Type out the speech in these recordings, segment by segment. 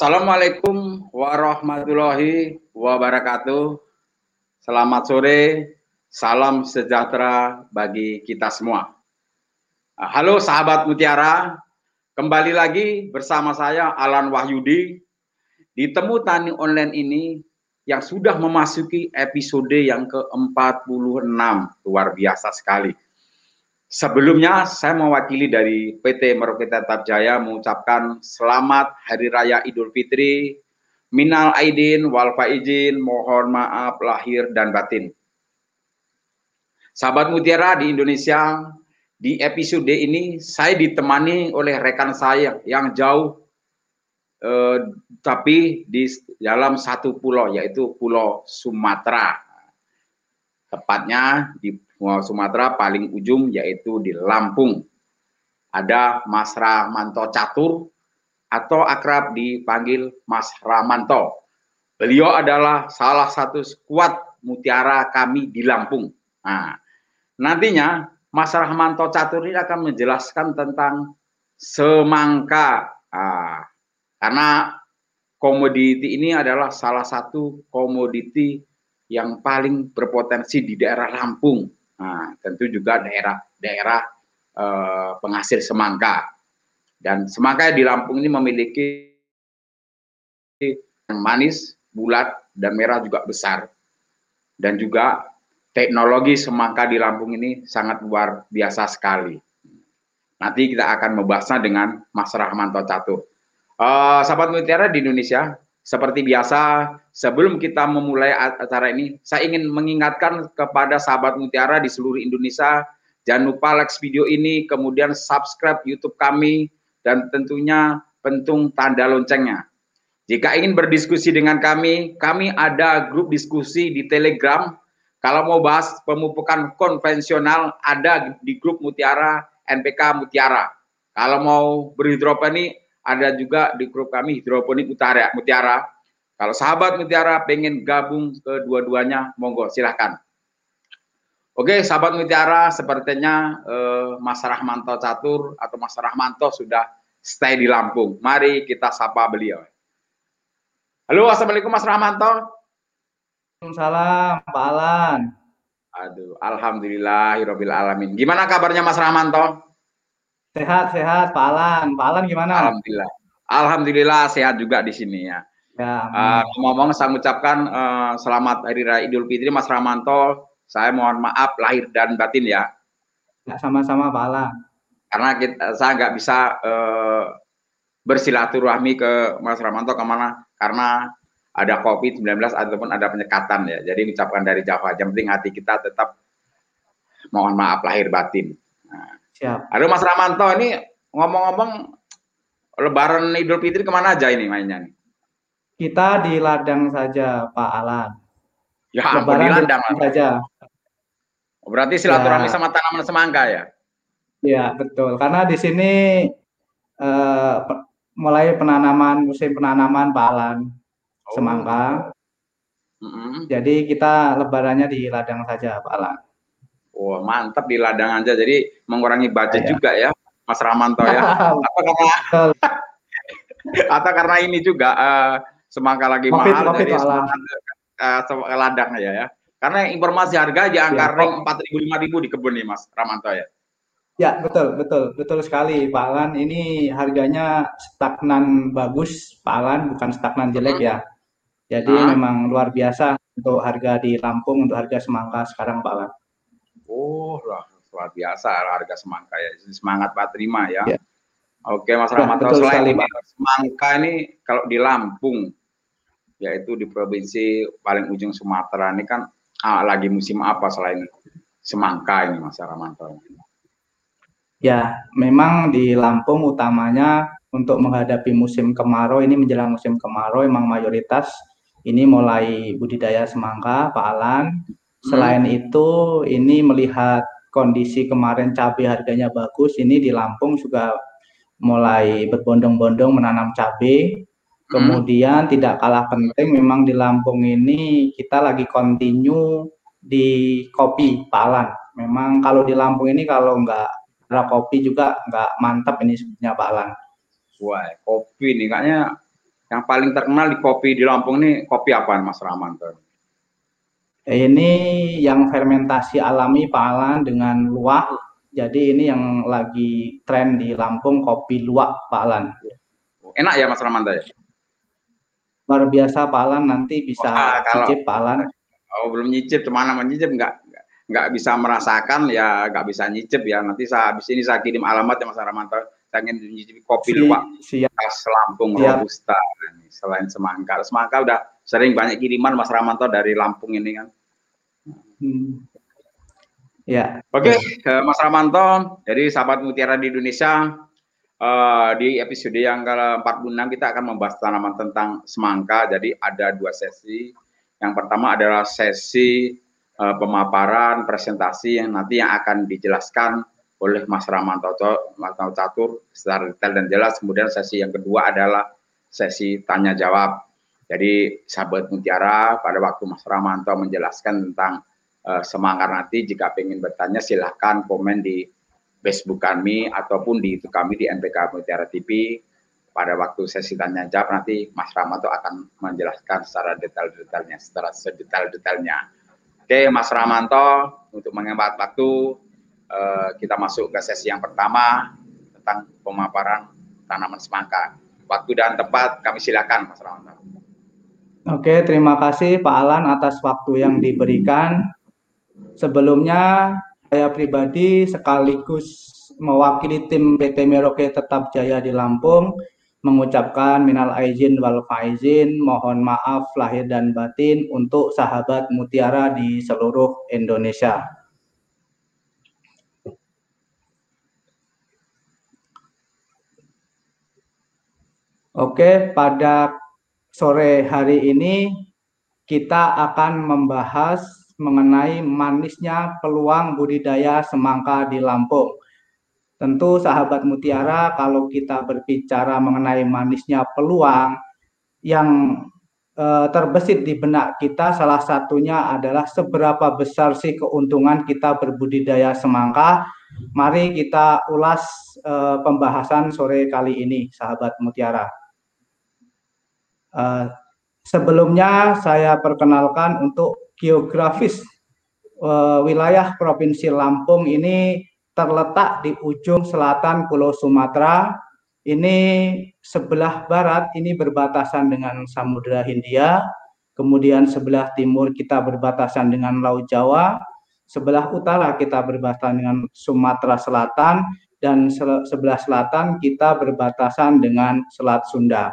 Assalamualaikum warahmatullahi wabarakatuh. Selamat sore, salam sejahtera bagi kita semua. Halo sahabat Mutiara, kembali lagi bersama saya Alan Wahyudi di Temu Tani Online ini yang sudah memasuki episode yang ke-46. Luar biasa sekali. Sebelumnya saya mewakili dari PT Merauke Tetap Jaya mengucapkan selamat Hari Raya Idul Fitri, minal aidin wal faizin, mohon maaf lahir dan batin. Sahabat Mutiara di Indonesia, di episode ini saya ditemani oleh rekan saya yang jauh eh, tapi di dalam satu pulau yaitu Pulau Sumatera. Tepatnya di Sumatera paling ujung yaitu di Lampung. Ada Mas Ramanto Catur atau akrab dipanggil Mas Ramanto. Beliau adalah salah satu skuad mutiara kami di Lampung. Nah, nantinya Mas Rahmanto Catur ini akan menjelaskan tentang semangka. Nah, karena komoditi ini adalah salah satu komoditi yang paling berpotensi di daerah Lampung Nah, tentu juga daerah-daerah eh, penghasil semangka. Dan semangka di Lampung ini memiliki yang manis, bulat, dan merah juga besar. Dan juga teknologi semangka di Lampung ini sangat luar biasa sekali. Nanti kita akan membahasnya dengan Mas Rahmanto Catur. Uh, sahabat Mutiara di Indonesia, seperti biasa, sebelum kita memulai acara ini, saya ingin mengingatkan kepada sahabat Mutiara di seluruh Indonesia, jangan lupa like video ini, kemudian subscribe YouTube kami, dan tentunya pentung tanda loncengnya. Jika ingin berdiskusi dengan kami, kami ada grup diskusi di Telegram. Kalau mau bahas pemupukan konvensional, ada di grup Mutiara, NPK Mutiara. Kalau mau berhidroponik, ada juga di grup kami hidroponik utara mutiara. Kalau sahabat mutiara pengen gabung ke dua-duanya, monggo silahkan. Oke, sahabat mutiara, sepertinya eh, Mas Rahmanto Catur atau Mas Rahmanto sudah stay di Lampung. Mari kita sapa beliau. Halo, assalamualaikum Mas Rahmanto. Waalaikumsalam, Pak Alan. Aduh, alhamdulillah, alamin. Gimana kabarnya Mas Rahmanto? Sehat, sehat, Pak Alan. Pak Alan gimana? Alhamdulillah. Alhamdulillah sehat juga di sini ya. Ya. Uh, ngomong saya mengucapkan uh, selamat Hari Raya Idul Fitri Mas Ramanto. Saya mohon maaf lahir dan batin ya. Ya sama-sama Pak Alan. Karena kita, saya nggak bisa uh, bersilaturahmi ke Mas Ramanto ke mana karena ada COVID-19 ataupun ada penyekatan ya. Jadi mengucapkan dari Jawa. Yang penting hati kita tetap mohon maaf lahir batin. Siap. Aduh Mas Ramanto ini ngomong-ngomong Lebaran Idul Fitri ke mana aja ini mainnya nih? Kita di ladang saja Pak Alan. Ya Lebaran di ladang saja. Oh, berarti silaturahmi ya. sama tanaman semangka ya? Ya betul. Karena di sini uh, mulai penanaman musim penanaman Pak Alan oh. semangka. Mm -hmm. Jadi kita lebarannya di ladang saja Pak Alan. Wah, mantap di ladang aja. Jadi mengurangi budget ya. juga ya, Mas Ramanto ya. atau karena atau karena ini juga uh, semangka lagi Mopit, mahal Mopit, jadi uh, ladang ya ya. Karena informasi harga di angka ya, empat ribu lima ribu di kebun nih Mas Ramanto ya. Ya betul betul betul sekali Pak Alan. Ini harganya stagnan bagus Pak Alan, bukan stagnan jelek hmm. ya. Jadi hmm. memang luar biasa untuk harga di Lampung untuk harga semangka sekarang Pak Alan. Oh, luar biasa harga semangka ya. Semangat Pak terima ya. ya. Oke, Mas Rahmat. Ya, selain sekali, semangka ini kalau di Lampung, yaitu di provinsi paling ujung Sumatera ini kan ah, lagi musim apa selain semangka ini Mas Rahmanto? Ya, memang di Lampung utamanya untuk menghadapi musim kemarau ini menjelang musim kemarau emang mayoritas ini mulai budidaya semangka Pak Alan. Selain hmm. itu ini melihat kondisi kemarin cabai harganya bagus, ini di Lampung juga mulai berbondong-bondong menanam cabai. Hmm. Kemudian tidak kalah penting memang di Lampung ini kita lagi continue di kopi Pak Alan. Memang kalau di Lampung ini kalau nggak ada kopi juga nggak mantap ini sebenarnya Pak Alan. Wah, kopi nih kayaknya yang paling terkenal di kopi di Lampung ini kopi apa Mas Rahman? Ini yang fermentasi alami Pak Alan dengan luwak jadi ini yang lagi tren di Lampung kopi luwak Pak Alan. Enak ya Mas Ramanda ya? Luar biasa Pak Alan nanti bisa Wah, kalau, cicip Pak Alan. Oh belum nyicip, cemana menyicip nggak nggak bisa merasakan ya nggak bisa nyicip ya nanti saya habis ini saya kirim alamat ya Mas Ramanda saya ingin nyicip kopi si, luwak siap. khas Lampung siap. robusta selain semangka semangka udah sering banyak kiriman Mas Ramanto dari Lampung ini kan hmm. Ya. Oke, okay, Mas Ramanto, jadi sahabat Mutiara di Indonesia, uh, di episode yang ke-46 kita akan membahas tanaman tentang semangka. Jadi ada dua sesi. Yang pertama adalah sesi uh, pemaparan presentasi yang nanti yang akan dijelaskan oleh Mas Ramanto, Mas Catur secara detail dan jelas. Kemudian sesi yang kedua adalah sesi tanya jawab. Jadi sahabat Mutiara pada waktu Mas Ramanto menjelaskan tentang uh, nanti jika ingin bertanya silahkan komen di Facebook kami ataupun di itu kami di NPK Mutiara TV pada waktu sesi tanya jawab nanti Mas Ramato akan menjelaskan secara detail-detailnya, secara sedetail-detailnya. Oke, Mas Ramanto, untuk menghemat waktu, uh, kita masuk ke sesi yang pertama tentang pemaparan tanaman semangka. Waktu dan tempat kami silakan, Mas Ramanto. Oke, terima kasih Pak Alan atas waktu yang diberikan. Sebelumnya saya pribadi sekaligus mewakili tim PT Merauke Tetap Jaya di Lampung mengucapkan minal aizin wal faizin, mohon maaf lahir dan batin untuk sahabat mutiara di seluruh Indonesia. Oke, pada sore hari ini kita akan membahas mengenai manisnya peluang budidaya semangka di Lampung. Tentu sahabat mutiara kalau kita berbicara mengenai manisnya peluang yang e, terbesit di benak kita salah satunya adalah seberapa besar sih keuntungan kita berbudidaya semangka. Mari kita ulas e, pembahasan sore kali ini sahabat mutiara. E, sebelumnya saya perkenalkan untuk geografis uh, wilayah Provinsi Lampung ini terletak di ujung selatan Pulau Sumatera. Ini sebelah barat ini berbatasan dengan Samudra Hindia, kemudian sebelah timur kita berbatasan dengan Laut Jawa, sebelah utara kita berbatasan dengan Sumatera Selatan, dan sebelah selatan kita berbatasan dengan Selat Sunda.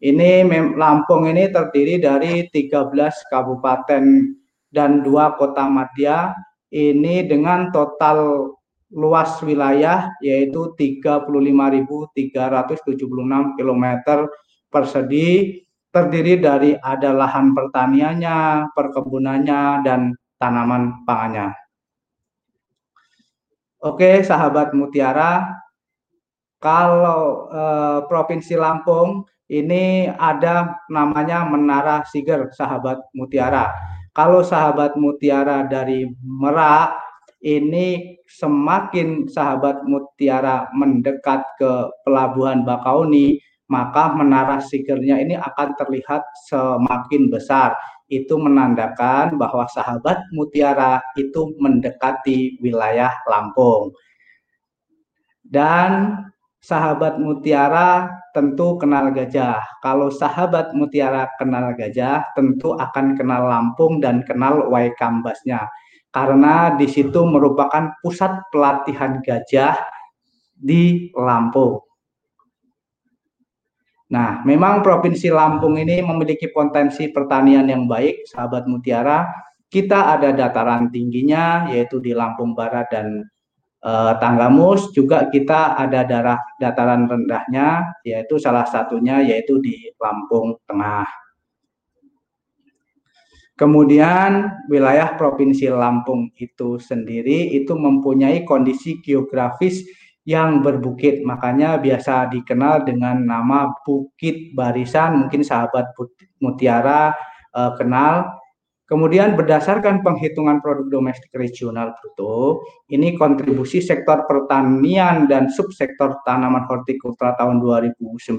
Ini Lampung ini terdiri dari 13 kabupaten dan dua kota madya ini dengan total luas wilayah yaitu 35.376 km persegi terdiri dari ada lahan pertaniannya, perkebunannya, dan tanaman pangannya. Oke, sahabat Mutiara, kalau eh, Provinsi Lampung ini ada namanya Menara Siger, sahabat Mutiara kalau sahabat mutiara dari Merak ini semakin sahabat mutiara mendekat ke pelabuhan Bakauni, maka menara sigernya ini akan terlihat semakin besar. Itu menandakan bahwa sahabat mutiara itu mendekati wilayah Lampung. Dan sahabat mutiara tentu kenal gajah. Kalau sahabat mutiara kenal gajah, tentu akan kenal Lampung dan kenal Waikambasnya. Karena di situ merupakan pusat pelatihan gajah di Lampung. Nah, memang Provinsi Lampung ini memiliki potensi pertanian yang baik, sahabat mutiara. Kita ada dataran tingginya, yaitu di Lampung Barat dan eh, Tanggamus juga kita ada darah dataran rendahnya yaitu salah satunya yaitu di Lampung Tengah. Kemudian wilayah Provinsi Lampung itu sendiri itu mempunyai kondisi geografis yang berbukit, makanya biasa dikenal dengan nama Bukit Barisan, mungkin sahabat Mutiara eh, kenal. Kemudian berdasarkan penghitungan produk domestik regional bruto, ini kontribusi sektor pertanian dan subsektor tanaman hortikultura tahun 2019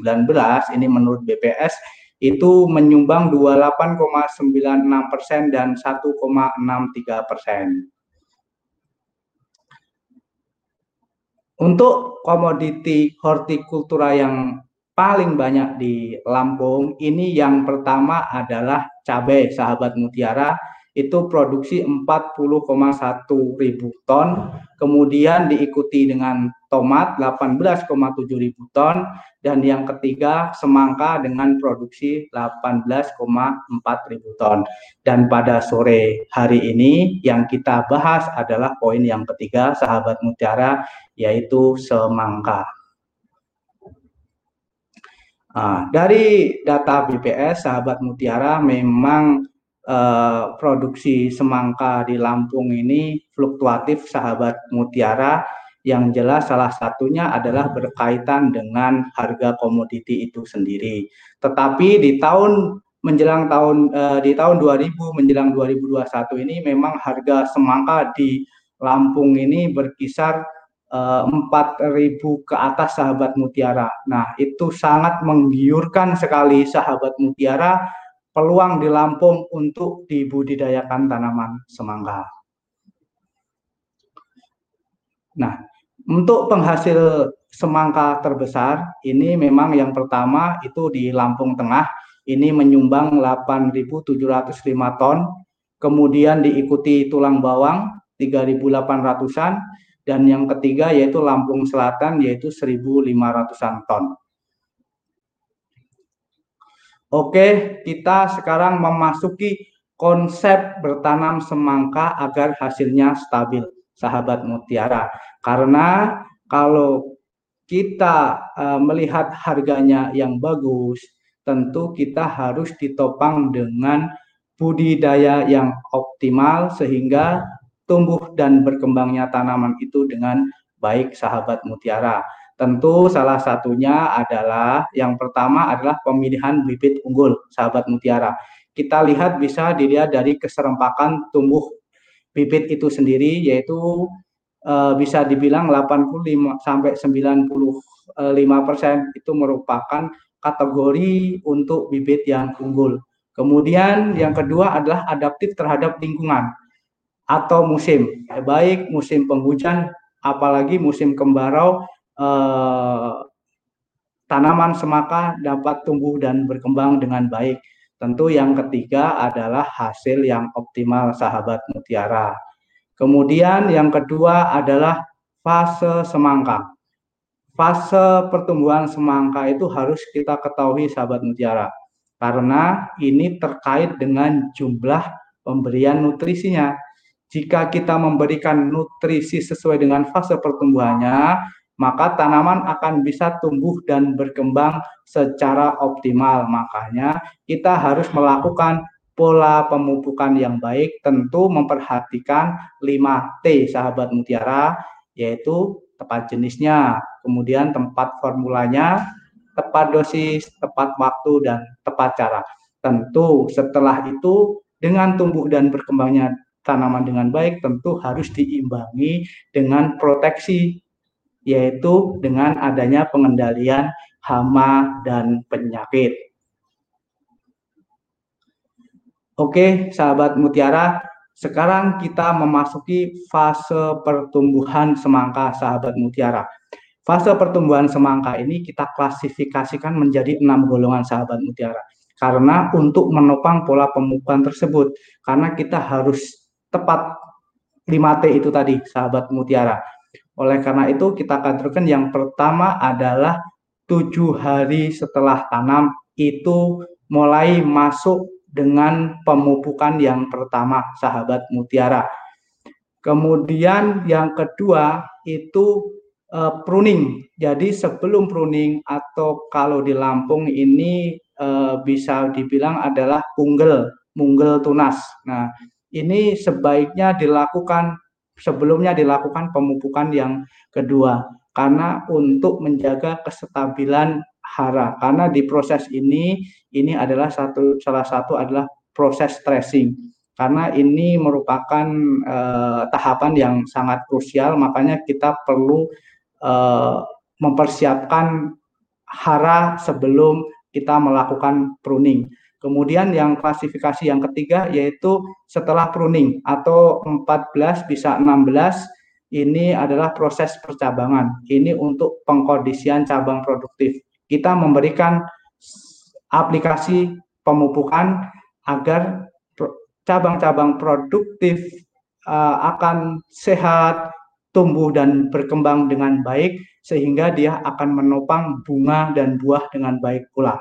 ini menurut BPS itu menyumbang 28,96 persen dan 1,63 persen. Untuk komoditi hortikultura yang paling banyak di Lampung, ini yang pertama adalah cabai, sahabat mutiara, itu produksi 40,1 ribu ton, kemudian diikuti dengan tomat 18,7 ribu ton, dan yang ketiga semangka dengan produksi 18,4 ribu ton. Dan pada sore hari ini yang kita bahas adalah poin yang ketiga, sahabat mutiara, yaitu semangka. Nah, dari data BPS, sahabat mutiara memang eh, produksi semangka di Lampung ini fluktuatif sahabat mutiara yang jelas salah satunya adalah berkaitan dengan harga komoditi itu sendiri. Tetapi di tahun menjelang tahun eh, di tahun 2000 menjelang 2021 ini memang harga semangka di Lampung ini berkisar eh, empat ribu ke atas sahabat mutiara. Nah, itu sangat menggiurkan sekali sahabat mutiara peluang di Lampung untuk dibudidayakan tanaman semangka. Nah, untuk penghasil semangka terbesar ini memang yang pertama itu di Lampung Tengah ini menyumbang 8.705 ton, kemudian diikuti tulang bawang 3.800-an dan yang ketiga yaitu Lampung Selatan yaitu 1.500-an ton. Oke, kita sekarang memasuki konsep bertanam semangka agar hasilnya stabil, sahabat mutiara. Karena kalau kita uh, melihat harganya yang bagus, tentu kita harus ditopang dengan budidaya yang optimal sehingga tumbuh dan berkembangnya tanaman itu dengan baik sahabat mutiara. Tentu salah satunya adalah yang pertama adalah pemilihan bibit unggul, sahabat mutiara. Kita lihat bisa dilihat dari keserempakan tumbuh bibit itu sendiri yaitu e, bisa dibilang 85 sampai 95 persen itu merupakan kategori untuk bibit yang unggul. Kemudian yang kedua adalah adaptif terhadap lingkungan atau musim, baik musim penghujan apalagi musim kemarau eh, tanaman semaka dapat tumbuh dan berkembang dengan baik. Tentu yang ketiga adalah hasil yang optimal sahabat mutiara. Kemudian yang kedua adalah fase semangka. Fase pertumbuhan semangka itu harus kita ketahui sahabat mutiara. Karena ini terkait dengan jumlah pemberian nutrisinya. Jika kita memberikan nutrisi sesuai dengan fase pertumbuhannya, maka tanaman akan bisa tumbuh dan berkembang secara optimal. Makanya kita harus melakukan pola pemupukan yang baik, tentu memperhatikan 5T sahabat mutiara, yaitu tepat jenisnya, kemudian tempat formulanya, tepat dosis, tepat waktu, dan tepat cara. Tentu setelah itu dengan tumbuh dan berkembangnya tanaman dengan baik tentu harus diimbangi dengan proteksi yaitu dengan adanya pengendalian hama dan penyakit. Oke, sahabat mutiara, sekarang kita memasuki fase pertumbuhan semangka, sahabat mutiara. Fase pertumbuhan semangka ini kita klasifikasikan menjadi enam golongan sahabat mutiara. Karena untuk menopang pola pemupukan tersebut, karena kita harus tepat 5T itu tadi, sahabat mutiara oleh karena itu kita akan teruskan yang pertama adalah tujuh hari setelah tanam itu mulai masuk dengan pemupukan yang pertama sahabat mutiara. Kemudian yang kedua itu uh, pruning. Jadi sebelum pruning atau kalau di Lampung ini uh, bisa dibilang adalah punggel, munggel tunas. Nah, ini sebaiknya dilakukan sebelumnya dilakukan pemupukan yang kedua. Karena untuk menjaga kestabilan hara. Karena di proses ini ini adalah satu salah satu adalah proses stressing karena ini merupakan uh, tahapan yang sangat krusial. Makanya kita perlu uh, mempersiapkan hara sebelum kita melakukan pruning. Kemudian yang klasifikasi yang ketiga yaitu setelah pruning atau 14 bisa 16 ini adalah proses percabangan. Ini untuk pengkondisian cabang produktif. Kita memberikan aplikasi pemupukan agar cabang-cabang produktif uh, akan sehat, tumbuh dan berkembang dengan baik sehingga dia akan menopang bunga dan buah dengan baik pula.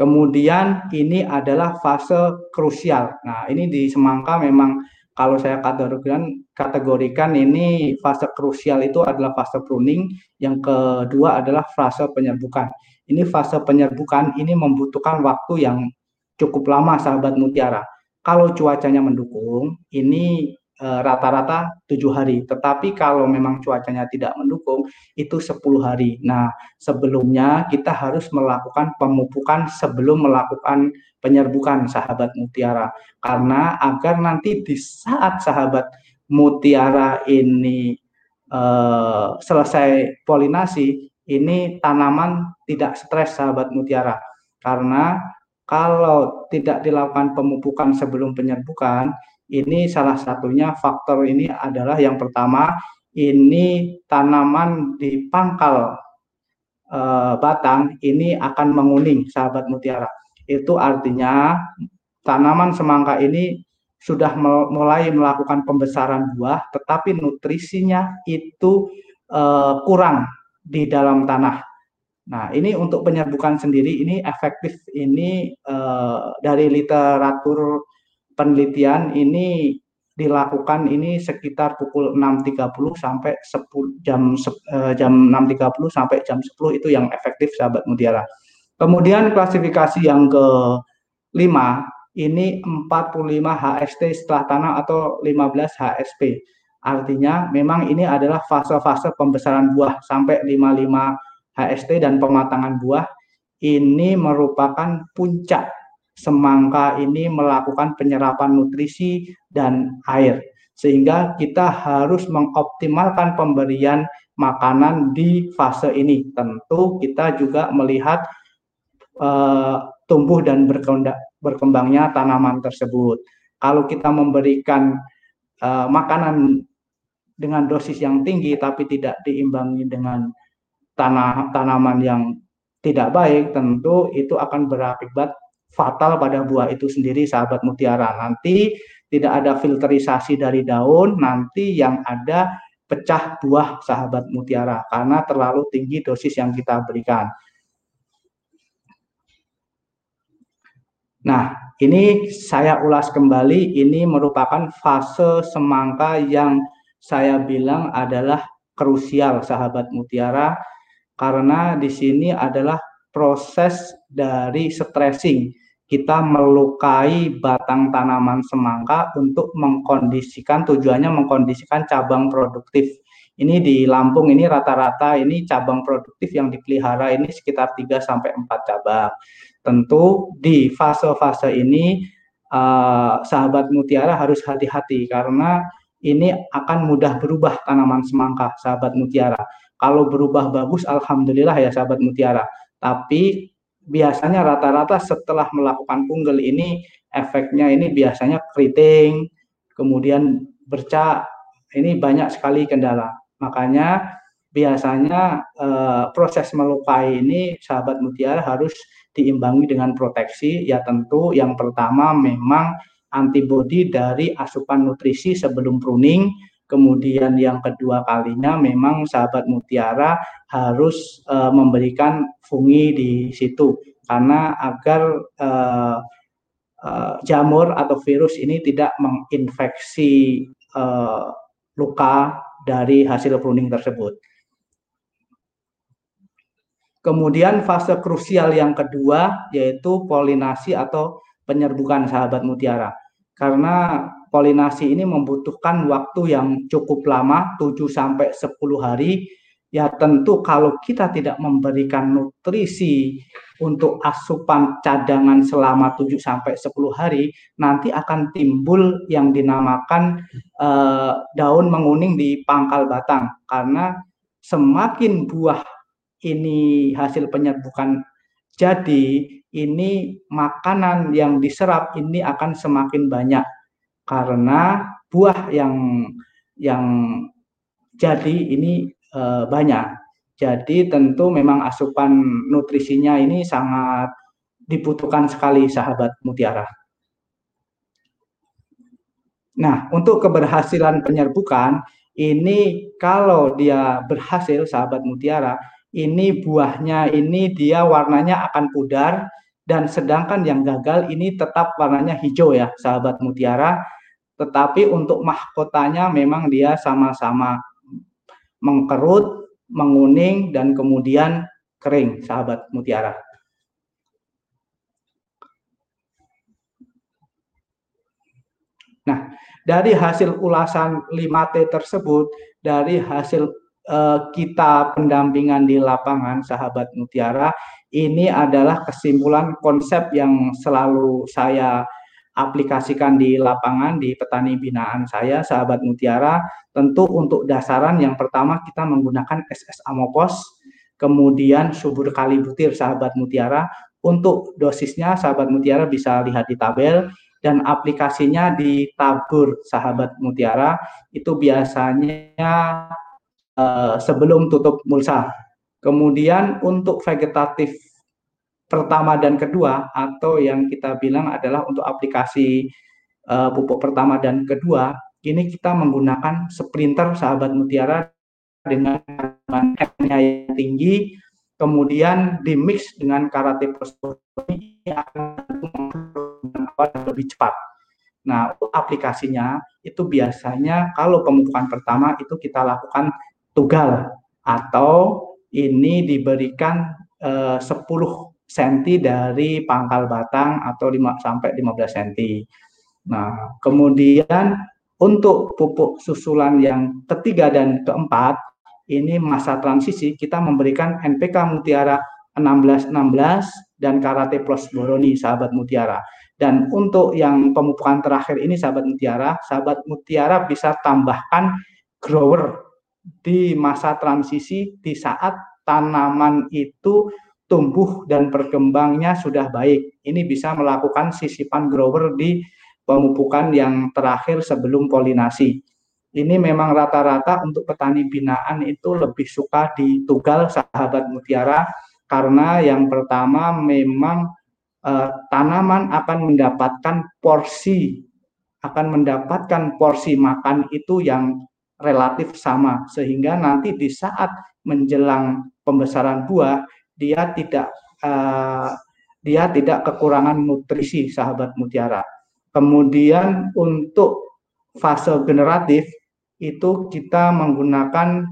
Kemudian ini adalah fase krusial. Nah, ini di semangka memang kalau saya kategorikan, kategorikan ini fase krusial itu adalah fase pruning, yang kedua adalah fase penyerbukan. Ini fase penyerbukan ini membutuhkan waktu yang cukup lama sahabat mutiara. Kalau cuacanya mendukung, ini rata-rata tujuh hari. Tetapi kalau memang cuacanya tidak mendukung, itu 10 hari. Nah, sebelumnya kita harus melakukan pemupukan sebelum melakukan penyerbukan sahabat mutiara. Karena agar nanti di saat sahabat mutiara ini uh, selesai polinasi, ini tanaman tidak stres sahabat mutiara. Karena kalau tidak dilakukan pemupukan sebelum penyerbukan, ini salah satunya faktor ini adalah yang pertama ini tanaman di pangkal e, batang ini akan menguning sahabat mutiara. Itu artinya tanaman semangka ini sudah mulai melakukan pembesaran buah tetapi nutrisinya itu e, kurang di dalam tanah. Nah, ini untuk penyerbukan sendiri ini efektif ini e, dari literatur penelitian ini dilakukan ini sekitar pukul 6.30 sampai 10 jam eh, jam 6.30 sampai jam 10 itu yang efektif sahabat mutiara. Kemudian klasifikasi yang ke 5 ini 45 HST setelah tanam atau 15 HSP. Artinya memang ini adalah fase-fase pembesaran buah sampai 55 HST dan pematangan buah ini merupakan puncak semangka ini melakukan penyerapan nutrisi dan air. Sehingga kita harus mengoptimalkan pemberian makanan di fase ini. Tentu kita juga melihat uh, tumbuh dan berkembangnya tanaman tersebut. Kalau kita memberikan uh, makanan dengan dosis yang tinggi tapi tidak diimbangi dengan tanah tanaman yang tidak baik, tentu itu akan berakibat fatal pada buah itu sendiri sahabat mutiara. Nanti tidak ada filterisasi dari daun, nanti yang ada pecah buah sahabat mutiara karena terlalu tinggi dosis yang kita berikan. Nah, ini saya ulas kembali, ini merupakan fase semangka yang saya bilang adalah krusial sahabat mutiara karena di sini adalah proses dari stressing kita melukai batang tanaman semangka untuk mengkondisikan tujuannya mengkondisikan cabang produktif. Ini di Lampung ini rata-rata ini cabang produktif yang dipelihara ini sekitar 3 sampai 4 cabang. Tentu di fase-fase ini uh, sahabat mutiara harus hati-hati karena ini akan mudah berubah tanaman semangka sahabat mutiara. Kalau berubah bagus alhamdulillah ya sahabat mutiara. Tapi biasanya rata-rata setelah melakukan punggel ini efeknya ini biasanya keriting, kemudian bercak, ini banyak sekali kendala. Makanya biasanya eh, proses melukai ini sahabat mutiara harus diimbangi dengan proteksi. Ya tentu yang pertama memang antibodi dari asupan nutrisi sebelum pruning Kemudian yang kedua kalinya memang sahabat mutiara harus uh, memberikan fungi di situ karena agar uh, uh, jamur atau virus ini tidak menginfeksi uh, luka dari hasil pruning tersebut. Kemudian fase krusial yang kedua yaitu polinasi atau penyerbukan sahabat mutiara. Karena polinasi ini membutuhkan waktu yang cukup lama 7 sampai 10 hari. Ya tentu kalau kita tidak memberikan nutrisi untuk asupan cadangan selama 7 sampai 10 hari nanti akan timbul yang dinamakan eh, daun menguning di pangkal batang. Karena semakin buah ini hasil penyerbukan jadi ini makanan yang diserap ini akan semakin banyak karena buah yang yang jadi ini uh, banyak. Jadi tentu memang asupan nutrisinya ini sangat dibutuhkan sekali sahabat mutiara. Nah, untuk keberhasilan penyerbukan ini kalau dia berhasil sahabat mutiara, ini buahnya ini dia warnanya akan pudar dan sedangkan yang gagal ini tetap warnanya hijau ya sahabat mutiara. Tetapi untuk mahkotanya memang dia sama-sama mengkerut, menguning, dan kemudian kering, sahabat mutiara. Nah, dari hasil ulasan 5T tersebut, dari hasil eh, kita pendampingan di lapangan, sahabat mutiara, ini adalah kesimpulan konsep yang selalu saya aplikasikan di lapangan di petani binaan saya, sahabat mutiara, tentu untuk dasaran yang pertama kita menggunakan SS Amopos, kemudian subur kali butir sahabat mutiara. Untuk dosisnya sahabat mutiara bisa lihat di tabel dan aplikasinya di tabur sahabat mutiara itu biasanya uh, sebelum tutup mulsa. Kemudian untuk vegetatif pertama dan kedua atau yang kita bilang adalah untuk aplikasi uh, pupuk pertama dan kedua ini kita menggunakan sprinter sahabat mutiara dengan F-nya yang tinggi kemudian dimix dengan karate ini akan lebih cepat. Nah, aplikasinya itu biasanya kalau pemupukan pertama itu kita lakukan tugal atau ini diberikan eh, 10 cm dari pangkal batang atau 5 sampai 15 cm. Nah, kemudian untuk pupuk susulan yang ketiga dan keempat, ini masa transisi kita memberikan NPK Mutiara 1616 dan Karate Plus Boroni sahabat Mutiara. Dan untuk yang pemupukan terakhir ini sahabat Mutiara, sahabat Mutiara bisa tambahkan grower di masa transisi di saat tanaman itu tumbuh dan berkembangnya sudah baik. Ini bisa melakukan sisipan grower di pemupukan yang terakhir sebelum polinasi. Ini memang rata-rata untuk petani binaan itu lebih suka di tugal sahabat mutiara karena yang pertama memang eh, tanaman akan mendapatkan porsi akan mendapatkan porsi makan itu yang relatif sama sehingga nanti di saat menjelang pembesaran buah dia tidak uh, dia tidak kekurangan nutrisi sahabat mutiara. Kemudian untuk fase generatif itu kita menggunakan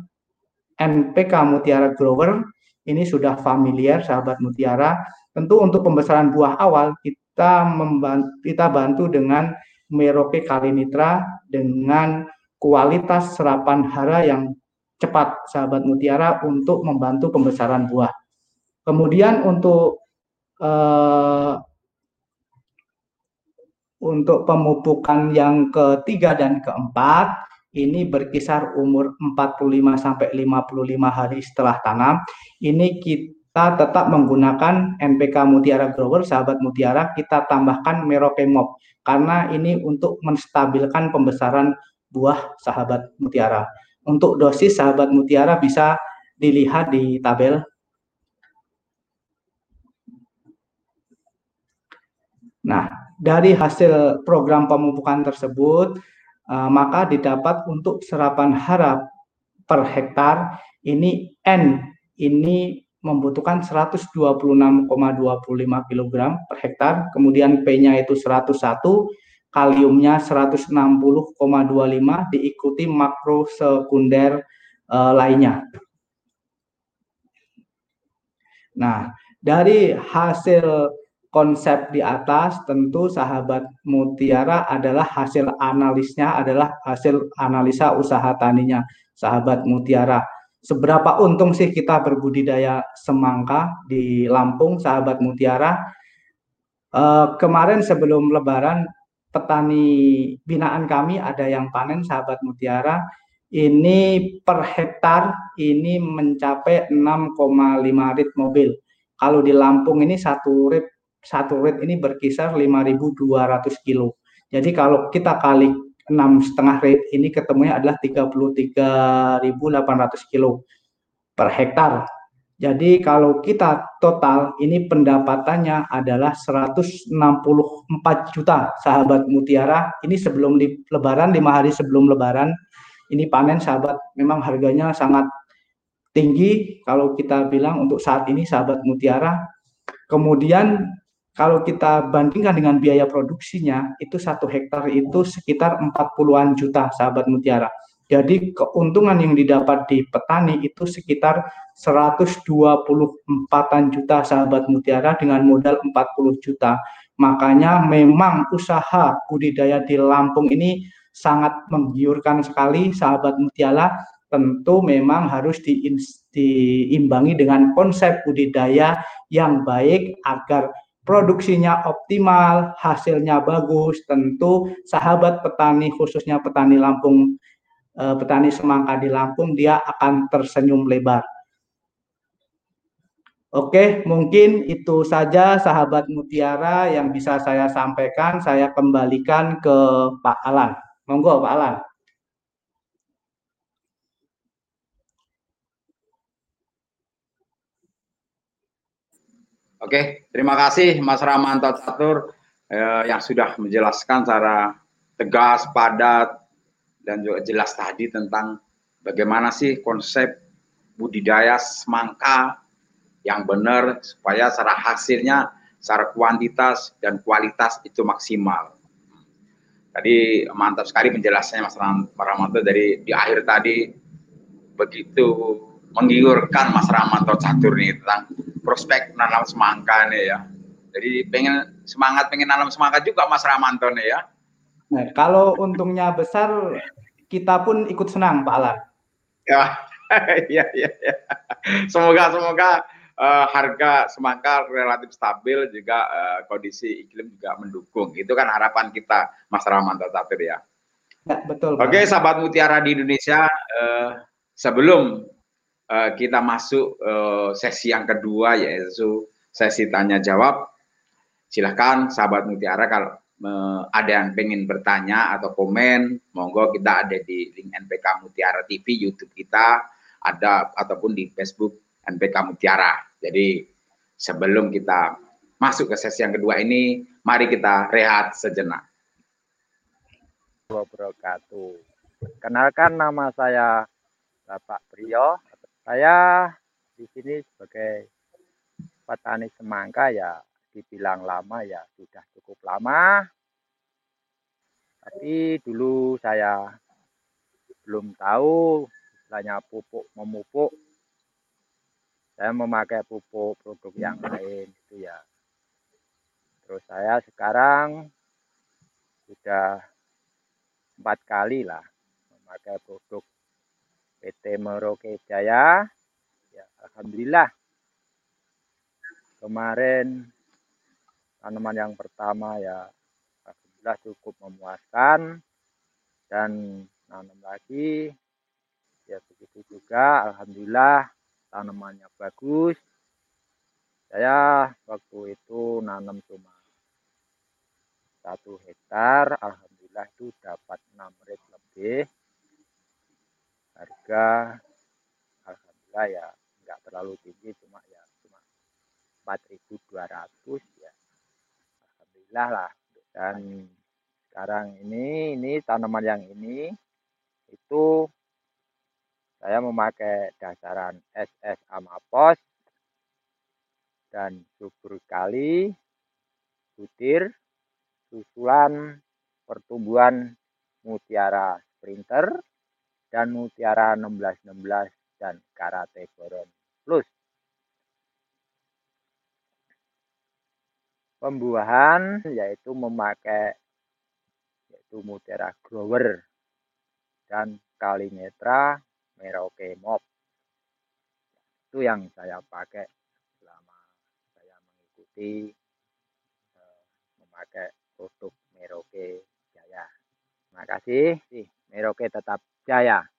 NPK Mutiara Grower. Ini sudah familiar sahabat mutiara. Tentu untuk pembesaran buah awal kita membantu, kita bantu dengan Meroke Kalinitra dengan kualitas serapan hara yang cepat sahabat mutiara untuk membantu pembesaran buah. Kemudian untuk uh, untuk pemupukan yang ketiga dan keempat ini berkisar umur 45 sampai 55 hari setelah tanam. Ini kita tetap menggunakan NPK Mutiara Grower, sahabat Mutiara, kita tambahkan Merauke Mop karena ini untuk menstabilkan pembesaran buah sahabat Mutiara. Untuk dosis sahabat Mutiara bisa dilihat di tabel Nah, dari hasil program pemupukan tersebut, uh, maka didapat untuk serapan harap per hektar ini N ini membutuhkan 126,25 kg per hektar, kemudian P-nya itu 101, kaliumnya 160,25 diikuti makro sekunder uh, lainnya. Nah, dari hasil konsep di atas tentu sahabat mutiara adalah hasil analisnya adalah hasil analisa usaha taninya sahabat mutiara seberapa untung sih kita berbudidaya semangka di Lampung, sahabat Mutiara. Uh, kemarin sebelum Lebaran, petani binaan kami ada yang panen, sahabat Mutiara. Ini per hektar ini mencapai 6,5 rit mobil. Kalau di Lampung ini satu rit satu rit ini berkisar 5.200 kilo. Jadi kalau kita kali enam setengah rate ini ketemunya adalah 33.800 kilo per hektar. Jadi kalau kita total ini pendapatannya adalah 164 juta sahabat mutiara. Ini sebelum di lebaran, lima hari sebelum lebaran ini panen sahabat memang harganya sangat tinggi kalau kita bilang untuk saat ini sahabat mutiara. Kemudian kalau kita bandingkan dengan biaya produksinya, itu satu hektar itu sekitar 40-an juta, sahabat mutiara. Jadi keuntungan yang didapat di petani itu sekitar 124-an juta sahabat mutiara dengan modal 40 juta. Makanya memang usaha budidaya di Lampung ini sangat menggiurkan sekali sahabat mutiara. Tentu memang harus diimbangi dengan konsep budidaya yang baik agar produksinya optimal, hasilnya bagus, tentu sahabat petani khususnya petani Lampung, eh, petani semangka di Lampung dia akan tersenyum lebar. Oke, mungkin itu saja sahabat Mutiara yang bisa saya sampaikan. Saya kembalikan ke Pak Alan. Monggo Pak Alan. Oke, terima kasih Mas Ramanto Catur eh, yang sudah menjelaskan secara tegas, padat, dan juga jelas tadi tentang bagaimana sih konsep budidaya semangka yang benar supaya secara hasilnya, secara kuantitas dan kualitas itu maksimal. Tadi mantap sekali penjelasannya Mas Ramanto dari di akhir tadi begitu menggiurkan Mas Ramanto Catur nih tentang prospek nanam semangka nih ya. Jadi pengen semangat pengen nanam semangka juga Mas Ramanto nih ya. Nah, kalau untungnya besar kita pun ikut senang Pak Alan. Ya, iya iya ya. Semoga semoga uh, harga semangka relatif stabil juga uh, kondisi iklim juga mendukung. Itu kan harapan kita Mas Ramanto Tatir ya. Ya, betul. Oke, okay, sahabat mutiara di Indonesia, uh, sebelum uh, kita masuk uh, sesi yang kedua yaitu sesi tanya jawab. Silahkan sahabat Mutiara kalau uh, ada yang pengen bertanya atau komen, monggo kita ada di link NPK Mutiara TV YouTube kita, ada ataupun di Facebook NPK Mutiara. Jadi sebelum kita masuk ke sesi yang kedua ini, mari kita rehat sejenak. Wabarakatuh. Kenalkan nama saya Bapak Priyo saya di sini sebagai petani semangka ya dibilang lama ya sudah cukup lama. Tapi dulu saya belum tahu istilahnya pupuk memupuk. Saya memakai pupuk produk yang lain itu ya. Terus saya sekarang sudah empat kali lah memakai produk PT Merauke Jaya. Ya, Alhamdulillah. Kemarin tanaman yang pertama ya Alhamdulillah cukup memuaskan. Dan nanam lagi ya begitu juga. Alhamdulillah tanamannya bagus. Saya waktu itu nanam cuma satu hektar. Alhamdulillah itu dapat 6 rit lebih harga alhamdulillah ya nggak terlalu tinggi cuma ya cuma 4.200 ya. Alhamdulillah lah. Dan sekarang ini ini tanaman yang ini itu saya memakai dasaran SS Amapos dan subur kali, butir, susulan pertumbuhan mutiara sprinter, dan mutiara 1616 dan karate boron plus. Pembuahan yaitu memakai yaitu mutiara grower dan kalimetra merauke mop. Itu yang saya pakai selama saya mengikuti eh, memakai produk Merauke Jaya. Terima kasih, Merauke tetap jaya. Untuk